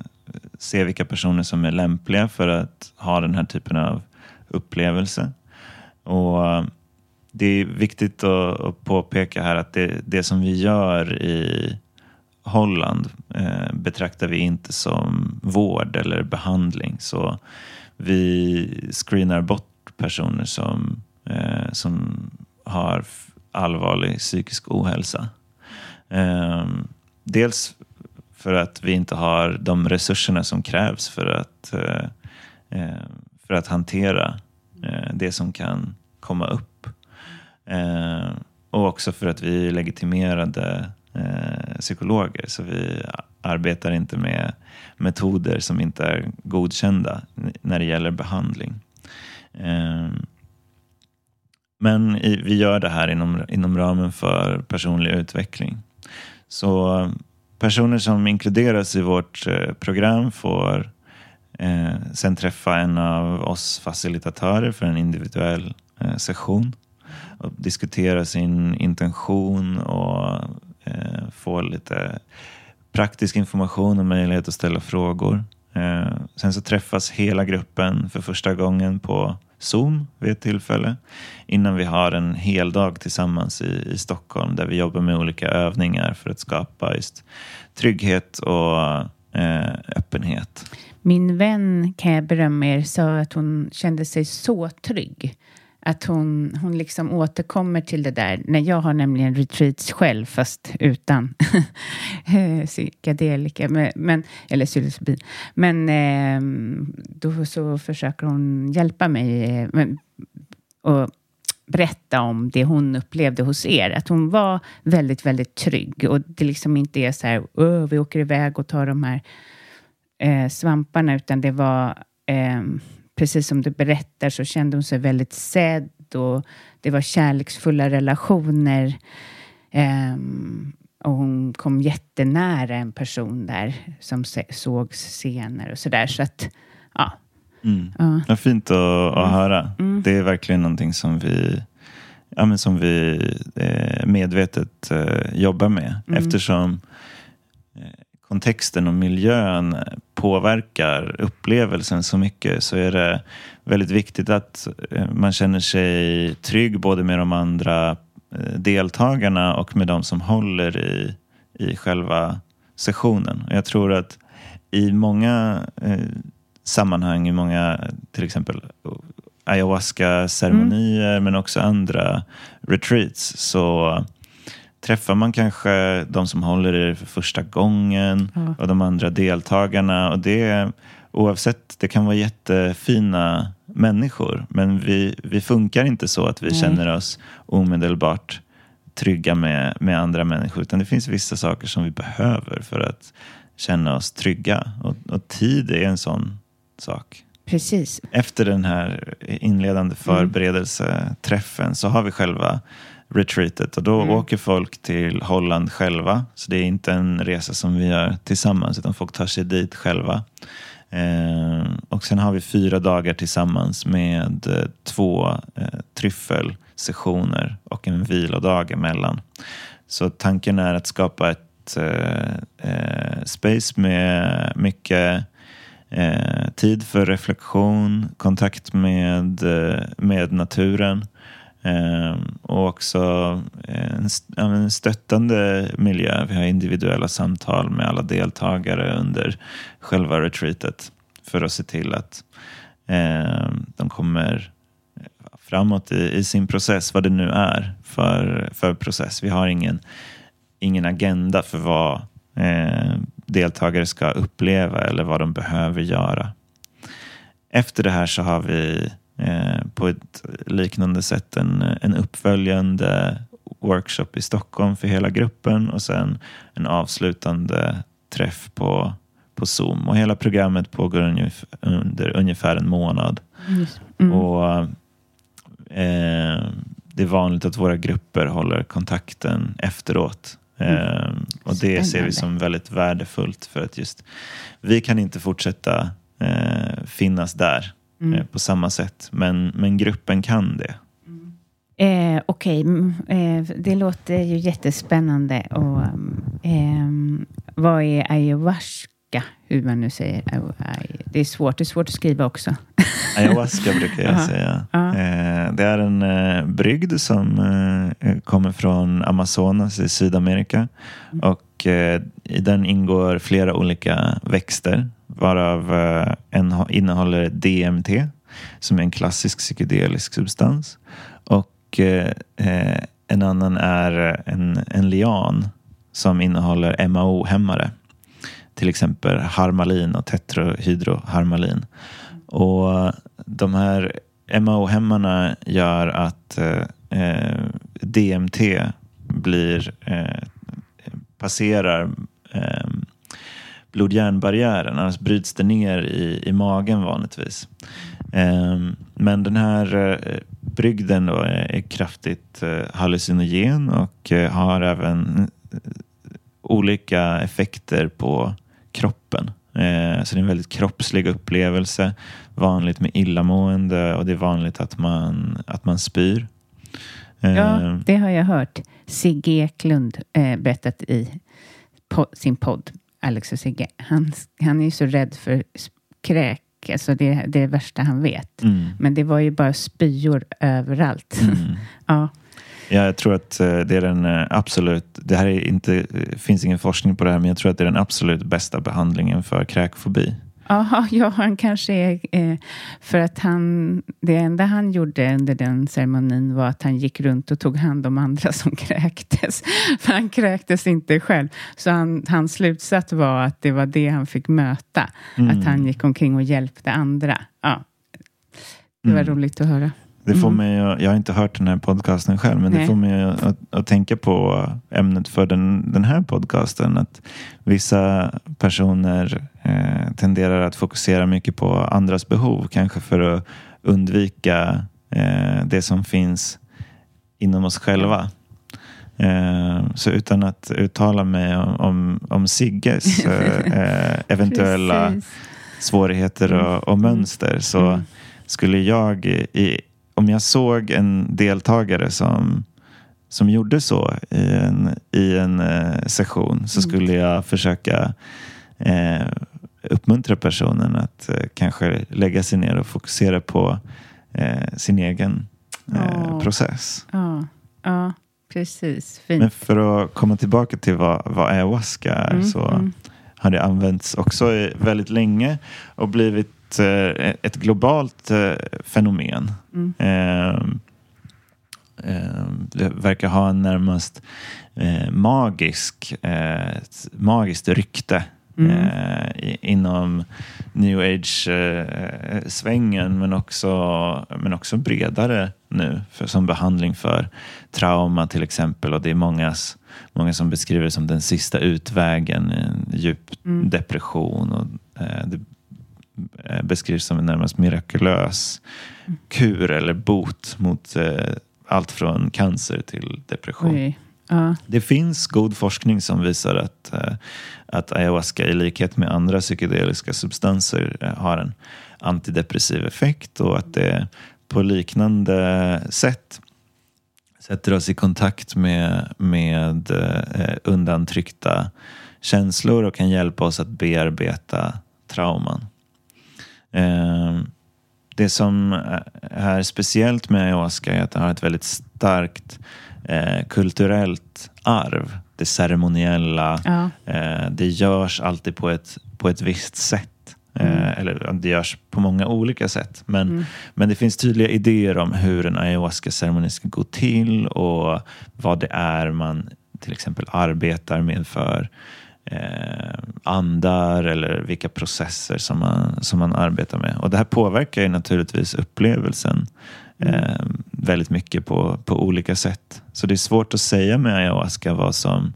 se vilka personer som är lämpliga för att ha den här typen av upplevelse. Och eh, det är viktigt att, påpeka här att det, det som vi gör i Holland eh, betraktar vi inte som vård eller behandling. Så vi screenar bort personer som, eh, som har allvarlig psykisk ohälsa. Eh, dels för att vi inte har de resurserna som krävs för att, eh, eh, för att hantera eh, det som kan komma upp. Och också för att vi är legitimerade psykologer. Så vi arbetar inte med metoder som inte är godkända när det gäller behandling. Men vi gör det här inom, inom ramen för personlig utveckling. Så personer som inkluderas i vårt eh, program får eh, sen träffa en av oss facilitatörer för en individuell eh, session och diskutera sin intention och eh, få lite praktisk information och möjlighet att ställa frågor. Eh, sen så träffas hela gruppen för första gången på Zoom vid ett tillfälle innan vi har en hel dag tillsammans i, i Stockholm där vi jobbar med olika övningar för att skapa just trygghet och eh, öppenhet. Min vän, kan jag berömma er, sa att hon kände sig så trygg. Att hon, hon liksom återkommer till det där. När jag har nämligen retreats själv, fast utan eh, psykedelika, men, men, eller psilocybin. Men eh, då så försöker hon hjälpa mig eh, men, och berätta om det hon upplevde hos er. Att hon var väldigt, väldigt trygg och det liksom inte är så här, vi åker iväg och tar de här eh, svamparna, utan det var eh, precis som du berättar så kände hon sig väldigt sedd och det var kärleksfulla relationer. Ehm, och hon kom jättenära en person där som sågs senare och sådär. Så att, ja. Mm. ja. Vad fint att, att höra. Mm. Det är verkligen någonting som vi, ja, men som vi eh, medvetet eh, jobbar med. Mm. Eftersom kontexten och miljön påverkar upplevelsen så mycket så är det väldigt viktigt att eh, man känner sig trygg både med de andra eh, deltagarna och med de som håller i, i själva sessionen. Och jag tror att i många eh, sammanhang, i många till exempel ayahuasca-ceremonier men också andra retreats så träffar man kanske de som håller i det för första gången Ja. och de andra deltagarna. Och det, oavsett, det kan vara jättefina människor men vi, vi funkar inte så att vi Nej. känner oss omedelbart trygga med, med andra människor utan det finns vissa saker som vi behöver för att känna oss trygga och, och tid är en sån sak. Precis. Efter den här inledande förberedelseträffen så har vi själva retreatet och då Mm. åker folk till Holland själva. Så det är inte en resa som vi gör tillsammans utan folk tar sig dit själva. Eh, och sen har vi fyra dagar tillsammans med eh, två eh, tryffelsessioner och en vilodag emellan. Så tanken är att skapa ett eh, eh, space med mycket eh, tid för reflektion, kontakt med, eh, med naturen Ehm, och också eh, en, en stöttande miljö. Vi har individuella samtal med alla deltagare under själva retreatet för att se till att eh, de kommer framåt i, i sin process, vad det nu är för, för process. Vi har ingen, ingen agenda för vad eh, deltagare ska uppleva eller vad de behöver göra. Efter det här så har vi på ett liknande sätt en, en uppföljande workshop i Stockholm för hela gruppen och sen en avslutande träff på, på Zoom. Och hela programmet pågår ungef- under ungefär en månad. Mm. Och eh, det är vanligt att våra grupper håller kontakten efteråt. Eh, och det ser vi Spännande. som väldigt värdefullt för att just vi kan inte fortsätta eh, finnas där Mm. eh, på samma sätt. Men, men gruppen kan det. Eh, Okej, mm, eh, det låter ju jättespännande. Och, mm, ehm, vad är ayahuasca? Hur man nu säger. Det är svårt, det är svårt att skriva också. Ayahuasca brukar jag Ja. säga. Eh, det är en eh, brygd som eh, kommer från Amazonas i Sydamerika. Och eh, i den ingår flera olika växter. Varav eh, en innehåller DMT. Som är en klassisk psykedelisk substans. Och eh, eh, en annan är en, en lian som innehåller MAO-hämmare. Till exempel harmalin och tetrahydroharmalin. Och de här MAO-hämmarna gör att eh, eh, DMT blir, eh, passerar eh, blod-hjärnbarriären. Annars bryts det ner i, i magen vanligtvis. Eh, men den här eh, brygden är, kraftigt eh, hallucinogen och eh, har även olika effekter på kroppen. Så det är en väldigt kroppslig upplevelse. Vanligt med illamående och det är vanligt att man, att man spyr. Ja, det har jag hört. Sigge Eklund berättat i sin podd, Alex och Sigge. Han, han är ju så rädd för kräk. Alltså det, det är det värsta han vet. mm, Men det var ju bara spyor överallt. mm. ja. Ja, jag tror att eh, det är den eh, absolut, det här är inte, eh, finns ingen forskning på det här, men jag tror att det är den absolut bästa behandlingen för kräkfobi. Aha, ja, han kanske är... Eh, för att han... Det enda han gjorde under den ceremonin var att han gick runt och tog hand om andra som kräktes. För han kräktes inte själv. Så han, hans slutsats var att det var det han fick möta. Mm. Att han gick omkring och hjälpte andra. Ja. Det var Mm. roligt att höra. Det får Mm. mig, jag har inte hört den här podcasten själv, men det Nej. får mig att, att, att tänka på ämnet för den, den här podcasten. Att vissa personer eh, tenderar att fokusera mycket på andras behov, kanske för att undvika eh, det som finns inom oss själva. Eh, så utan att uttala mig om, om, om Sigges eh, eventuella svårigheter och, och mönster så Mm. skulle jag, i, om jag såg en deltagare som, som gjorde så i en, i en session så Mm. skulle jag försöka eh, uppmuntra personen att eh, kanske lägga sig ner och fokusera på eh, sin egen Ja. process. Ja, ja precis. Fint. Men för att komma tillbaka till vad, vad ayahuasca är Mm, så mm. har det använts också väldigt länge och blivit ett globalt fenomen. Mm. Ehm, ehm, det verkar ha en närmast magisk, magiskt rykte Mm. eh, i, inom new age-svängen men, också, men också bredare nu för, som behandling för trauma till exempel. Och det är mångas, många som beskriver det som den sista utvägen, i en djup Mm. depression. Och, eh, det eh, beskrivs som en närmast mirakulös kur eller bot mot allt från cancer till depression. Oj. Ja. Det finns god forskning som visar att, eh, att ayahuasca i likhet med andra psykedeliska substanser eh, har en antidepressiv effekt och att det på liknande sätt sätter oss i kontakt med, med eh, undantryckta känslor och kan hjälpa oss att bearbeta trauman. Ehm, det som är speciellt med ayahuasca är att det har ett väldigt starkt eh, kulturellt arv. Det ceremoniella. Ja. Eh, det görs alltid på ett, på ett visst sätt. Eh, eller det görs på många olika sätt. Men, men det finns tydliga idéer om hur en ayahuasca-ceremoni ska gå till och vad det är man till exempel arbetar med för eh, andar eller vilka processer som man, som man arbetar med. Och det här påverkar ju naturligtvis upplevelsen eh, väldigt mycket på, på olika sätt. Så det är svårt att säga med ayahuasca vad som,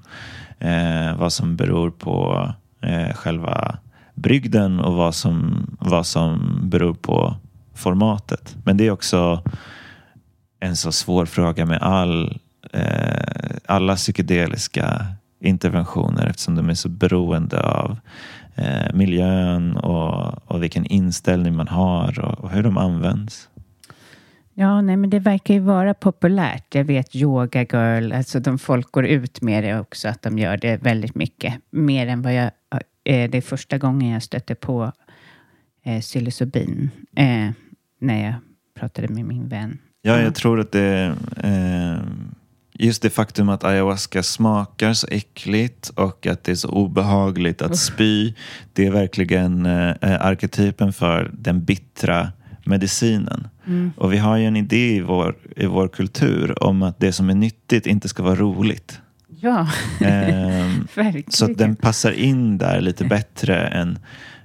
eh, vad som beror på eh, själva brygden och vad som, vad som beror på formatet. Men det är också en så svår fråga med all, eh, alla psykedeliska interventioner eftersom de är så beroende av eh, miljön och, och vilken inställning man har och, och hur de används. Ja, nej, men det verkar ju vara populärt. Jag vet Yoga Girl, alltså de folk går ut med det också, att de gör det väldigt mycket. Mer än vad jag... Eh, det är första gången jag stötte på eh, psilocybin eh, när jag pratade med min vän. Ja, jag tror att det eh, just det faktum att ayahuasca smakar så äckligt och att det är så obehagligt att spy. Det är verkligen eh, arketypen för den bittra medicinen. Mm. Och vi har ju en idé i vår, i vår kultur om att det som är nyttigt inte ska vara roligt. Ja, ehm, verkligen. Så att den passar in där lite bättre än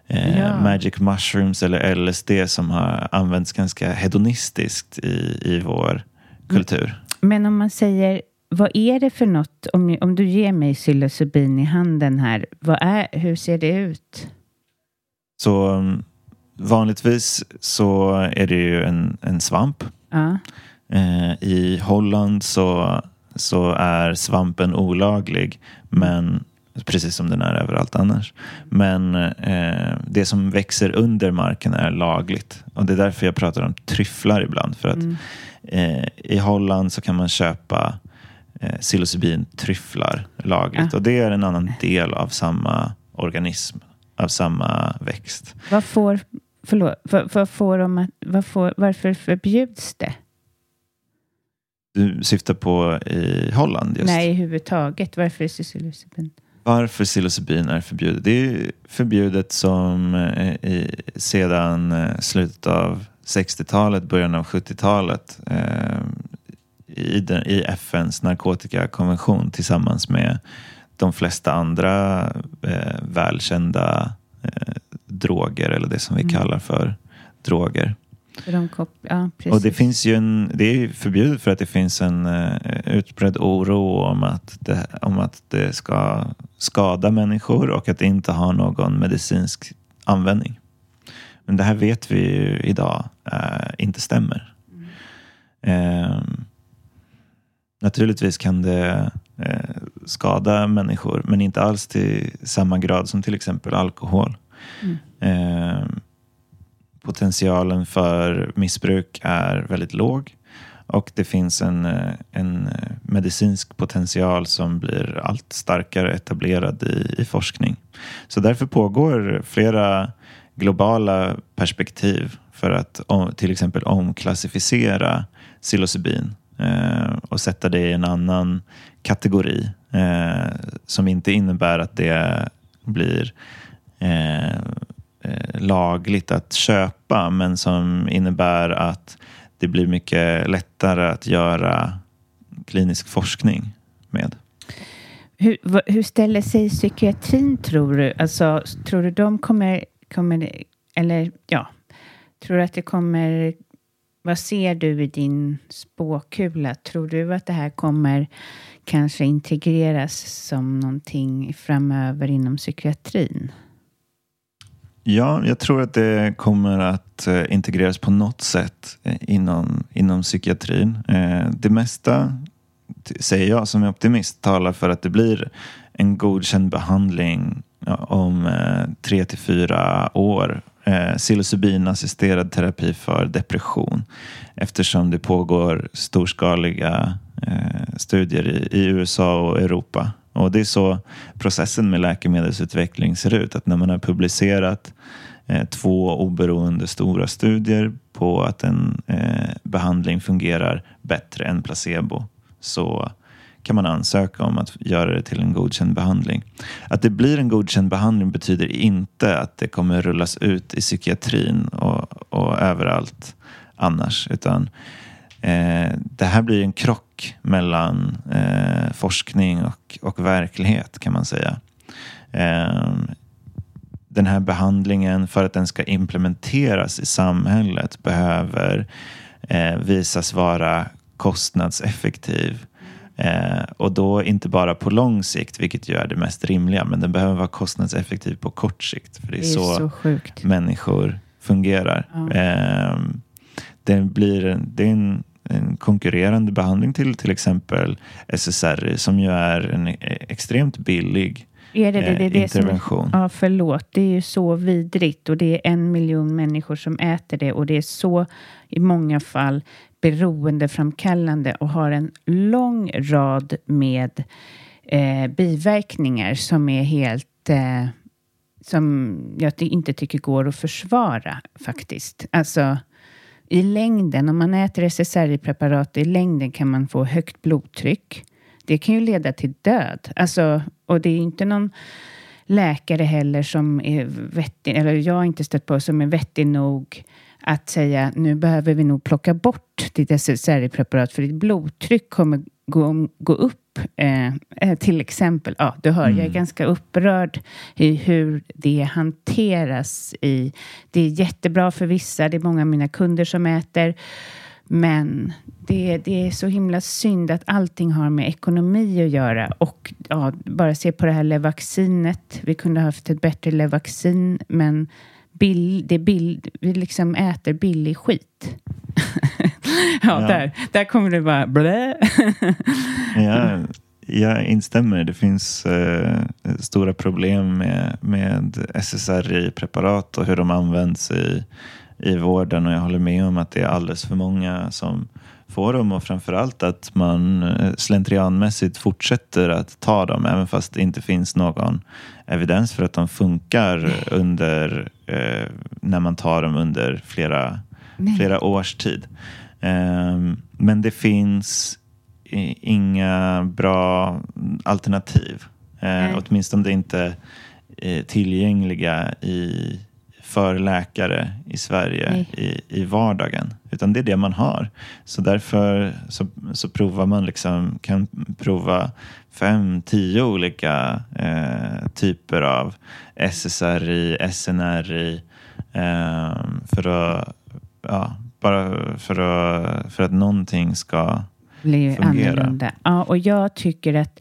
eh, ja. magic mushrooms eller LSD som har använts ganska hedonistiskt i, i vår kultur. Men om man säger, vad är det för något? Om, om du ger mig psilocybin i handen här, vad är, hur ser det ut? Så mm, vanligtvis så är det ju en, en svamp. Ja. Eh, I Holland så, så är svampen olaglig, men precis som den är överallt annars. Men eh, det som växer under marken är lagligt. Och det är därför jag pratar om tryfflar ibland. För att mm. eh, i Holland så kan man köpa eh, psilocybin-tryfflar lagligt. Ja. Och det är en annan del av samma organism, av samma växt. Vad får, förlåt, vad, vad får de att, vad får, varför förbjuds det? Du syftar på i Holland? Just. Nej, överhuvudtaget. Varför är psilocybin? Varför psilocybin är förbjudet? Det är förbjudet som eh, i, sedan eh, slutet av 60-talet, början av 70-talet eh, i, den, i FNs narkotikakonvention tillsammans med de flesta andra eh, välkända eh, droger eller det som vi mm. kallar för droger. De ja, och det finns ju en, det är förbjudet för att det finns en uh, utbredd oro om att, det, om att det ska skada människor och att det inte har någon medicinsk användning. Men det här vet vi ju idag uh, inte stämmer. Mm. Uh, naturligtvis kan det uh, skada människor men inte alls till samma grad som till exempel alkohol. Mm. Eh, potentialen för missbruk är väldigt låg och det finns en, eh, en eh, medicinsk potential som blir allt starkare etablerad i, i forskning. Så därför pågår flera globala perspektiv för att om, till exempel omklassificera psilocybin eh, och sätta det i en annan kategori eh, som inte innebär att det blir Eh, Eh, lagligt att köpa men som innebär att det blir mycket lättare att göra klinisk forskning med. Hur, hur ställer sig psykiatrin tror du? Alltså, tror du de kommer, kommer, eller ja, tror du att det kommer, vad ser du i din spåkula? Tror du att det här kommer kanske integreras som någonting framöver inom psykiatrin? Ja, jag tror att det kommer att eh, integreras på något sätt eh, inom, inom psykiatrin. Eh, det mesta, säger jag som är optimist, talar för att det blir en godkänd behandling om tre till fyra år. Psilocybinassisterad terapi för depression eftersom det pågår storskaliga studier i USA och Europa och det är så processen med läkemedelsutveckling ser ut. Att när man har publicerat eh, två oberoende stora studier på att en eh, behandling fungerar bättre än placebo så kan man ansöka om att göra det till en godkänd behandling. Att det blir en godkänd behandling betyder inte att det kommer rullas ut i psykiatrin och, och överallt annars. Utan eh, det här blir en krock mellan eh, forskning och, och verklighet kan man säga. Eh, den här behandlingen för att den ska implementeras i samhället behöver eh, visas vara kostnadseffektiv. Eh, och då inte bara på lång sikt, vilket ju är det mest rimliga, men den behöver vara kostnadseffektiv på kort sikt. För det är, det är så, så människor fungerar. Ja. Eh, det, blir en, det är en en konkurrerande behandling till till exempel SSRI som ju är en extremt billig är det, det, det, det intervention. Som, ja, förlåt. Det är ju så vidrigt och det är en miljon människor som äter det och det är så i många fall beroendeframkallande och har en lång rad med eh, biverkningar som är helt eh, som jag inte tycker går att försvara faktiskt. Alltså i längden, om man äter SSRI-preparat i längden kan man få högt blodtryck. Det kan ju leda till död. Alltså, och det är inte någon läkare heller som är vettig, eller jag har inte stött på, som är vettig nog att säga nu behöver vi nog plocka bort ditt SSRI-preparat för ditt blodtryck kommer gå, gå upp. Eh, eh, till exempel, ja du hör, mm. jag är mm. ganska upprörd i hur det hanteras. i Det är jättebra för vissa, det är många av mina kunder som äter. Men det, det, är så himla synd att allting har med ekonomi att göra. Och ja, bara se på det här Levaxinet. Vi kunde ha haft ett bättre Levaxin, men bill, det bill, vi liksom äter billig skit. ja, ja, Där, där kommer det bara blä. ja, jag instämmer. Det finns eh, stora problem med, med SSRI-preparat och hur de används i, i vården och jag håller med om att det är alldeles för många som får dem och framförallt att man eh, slentrianmässigt fortsätter att ta dem även fast det inte finns någon evidens för att de funkar under eh, när man tar dem under flera, flera års tid. Eh, men det finns inga bra alternativ. Eh, åtminstone inte är tillgängliga i för läkare i Sverige i, i vardagen. Utan det är det man har. Så därför så, så provar man liksom, kan prova fem, tio olika eh, typer av SSRI, SNRI eh, för att ja, bara för att, för att någonting ska bli fungera. annorlunda. Ja, och jag tycker att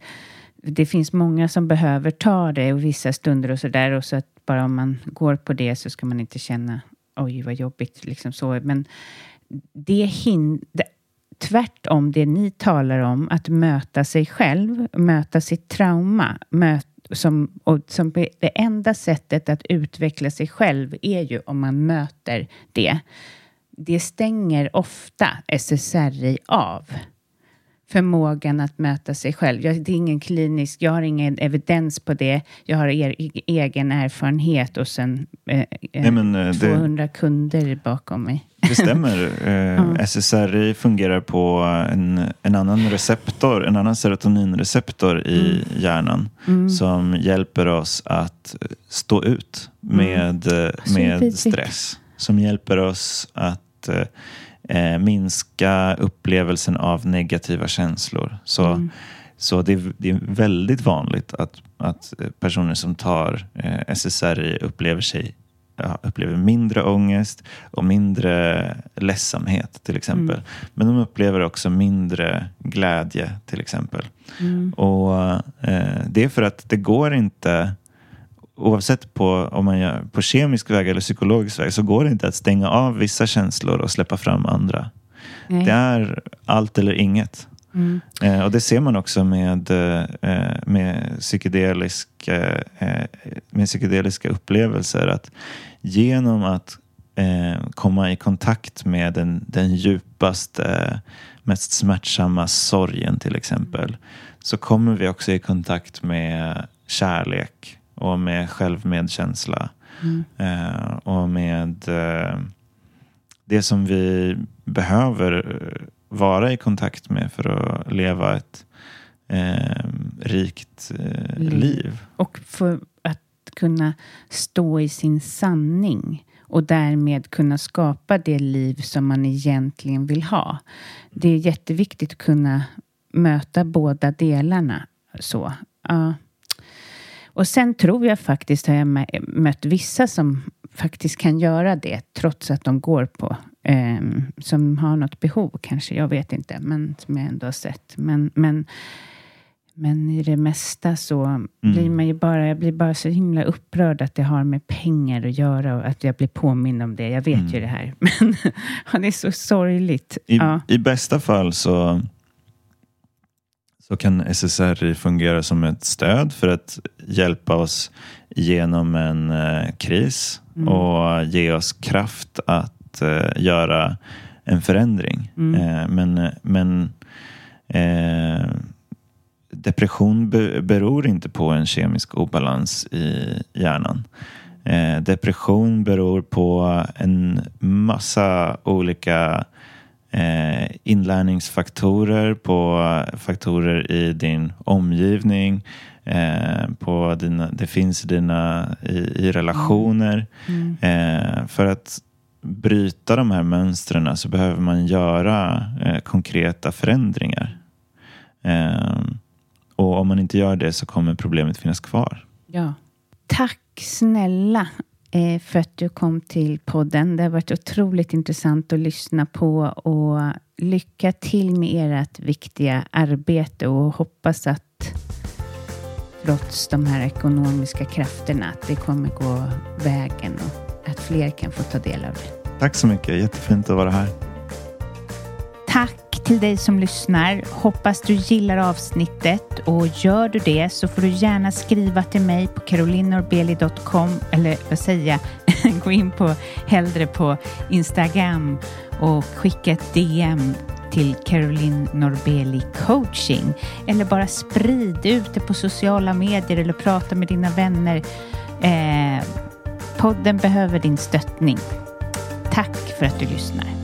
det finns många som behöver ta det och vissa stunder och så där och så att bara om man går på det så ska man inte känna oj vad jobbigt liksom så. Men det hindrar tvärtom det ni talar om, att möta sig själv, möta sitt trauma, möta som, och som det enda sättet att utveckla sig själv är ju om man möter det. Det stänger ofta SSRI av förmågan att möta sig själv. Jag, det är ingen klinisk, jag har ingen evidens på det. Jag har er, egen erfarenhet och sen eh, Nej, men, eh, 200 det, kunder bakom mig. Det stämmer. Eh, SSRI fungerar på en, en annan receptor, en annan serotoninreceptor i mm. hjärnan mm. som hjälper oss att stå ut med, mm. med stress. Som hjälper oss att eh, eh, minska upplevelsen av negativa känslor. Så, mm. så det, det, är väldigt vanligt att, att personer som tar eh, SSRI upplever sig ja, upplever mindre ångest och mindre ledsamhet till exempel. Mm. Men de upplever också mindre glädje till exempel. Mm. Och eh, Det är för att det går inte oavsett på om man gör på kemisk väg eller psykologisk väg så går det inte att stänga av vissa känslor och släppa fram andra. Nej. Det är allt eller inget. Mm. Eh, och det ser man också med, eh, med, psykedeliska, eh, med psykedeliska upplevelser. Att genom att eh, komma i kontakt med den, den djupaste, mest smärtsamma sorgen till exempel. Så kommer vi också i kontakt med kärlek och med självmedkänsla. Mm. Eh, och med eh, det som vi behöver eh, vara i kontakt med för att leva ett eh, rikt liv. Och för att kunna stå i sin sanning och därmed kunna skapa det liv som man egentligen vill ha. Det är jätteviktigt att kunna möta båda delarna. Så, ja. Och sen tror jag faktiskt har jag mött vissa som faktiskt kan göra det trots att de går på eh, som har något behov kanske, jag vet inte, men som jag ändå har sett. Men, men Men i det mesta så blir man ju bara, jag blir bara så himla upprörd att det har med pengar att göra och att jag blir påmind om det. Jag vet ju det här, men ja, det är så sorgligt. I, ja. I bästa fall så, så kan SSRI fungera som ett stöd för att hjälpa oss genom en eh, kris och ge oss kraft att eh, göra en förändring. Eh, men men eh, depression be, beror inte på en kemisk obalans i hjärnan. Eh, depression beror på en massa olika eh, inlärningsfaktorer, på faktorer i din omgivning, eh, på dina, det finns i dina i, i relationer. Eh, för att bryta de här mönstren så behöver man göra eh, konkreta förändringar. Eh, och om man inte gör det så kommer problemet finnas kvar. Ja. Tack snälla eh, för att du kom till podden. Det har varit otroligt intressant att lyssna på och lycka till med ert viktiga arbete och hoppas att trots de här ekonomiska krafterna att det kommer gå vägen och att fler kan få ta del av det. Tack så mycket, jättefint att vara här. Tack till dig som lyssnar. Hoppas du gillar avsnittet och gör du det så får du gärna skriva till mig på carolinorbeli.com eller vad säger jag? Gå in på hellre på Instagram och skicka ett DM till Caroline Norbeli coaching eller bara sprid ut det på sociala medier eller prata med dina vänner. Eh, podden behöver din stöttning. Tack för att du lyssnar.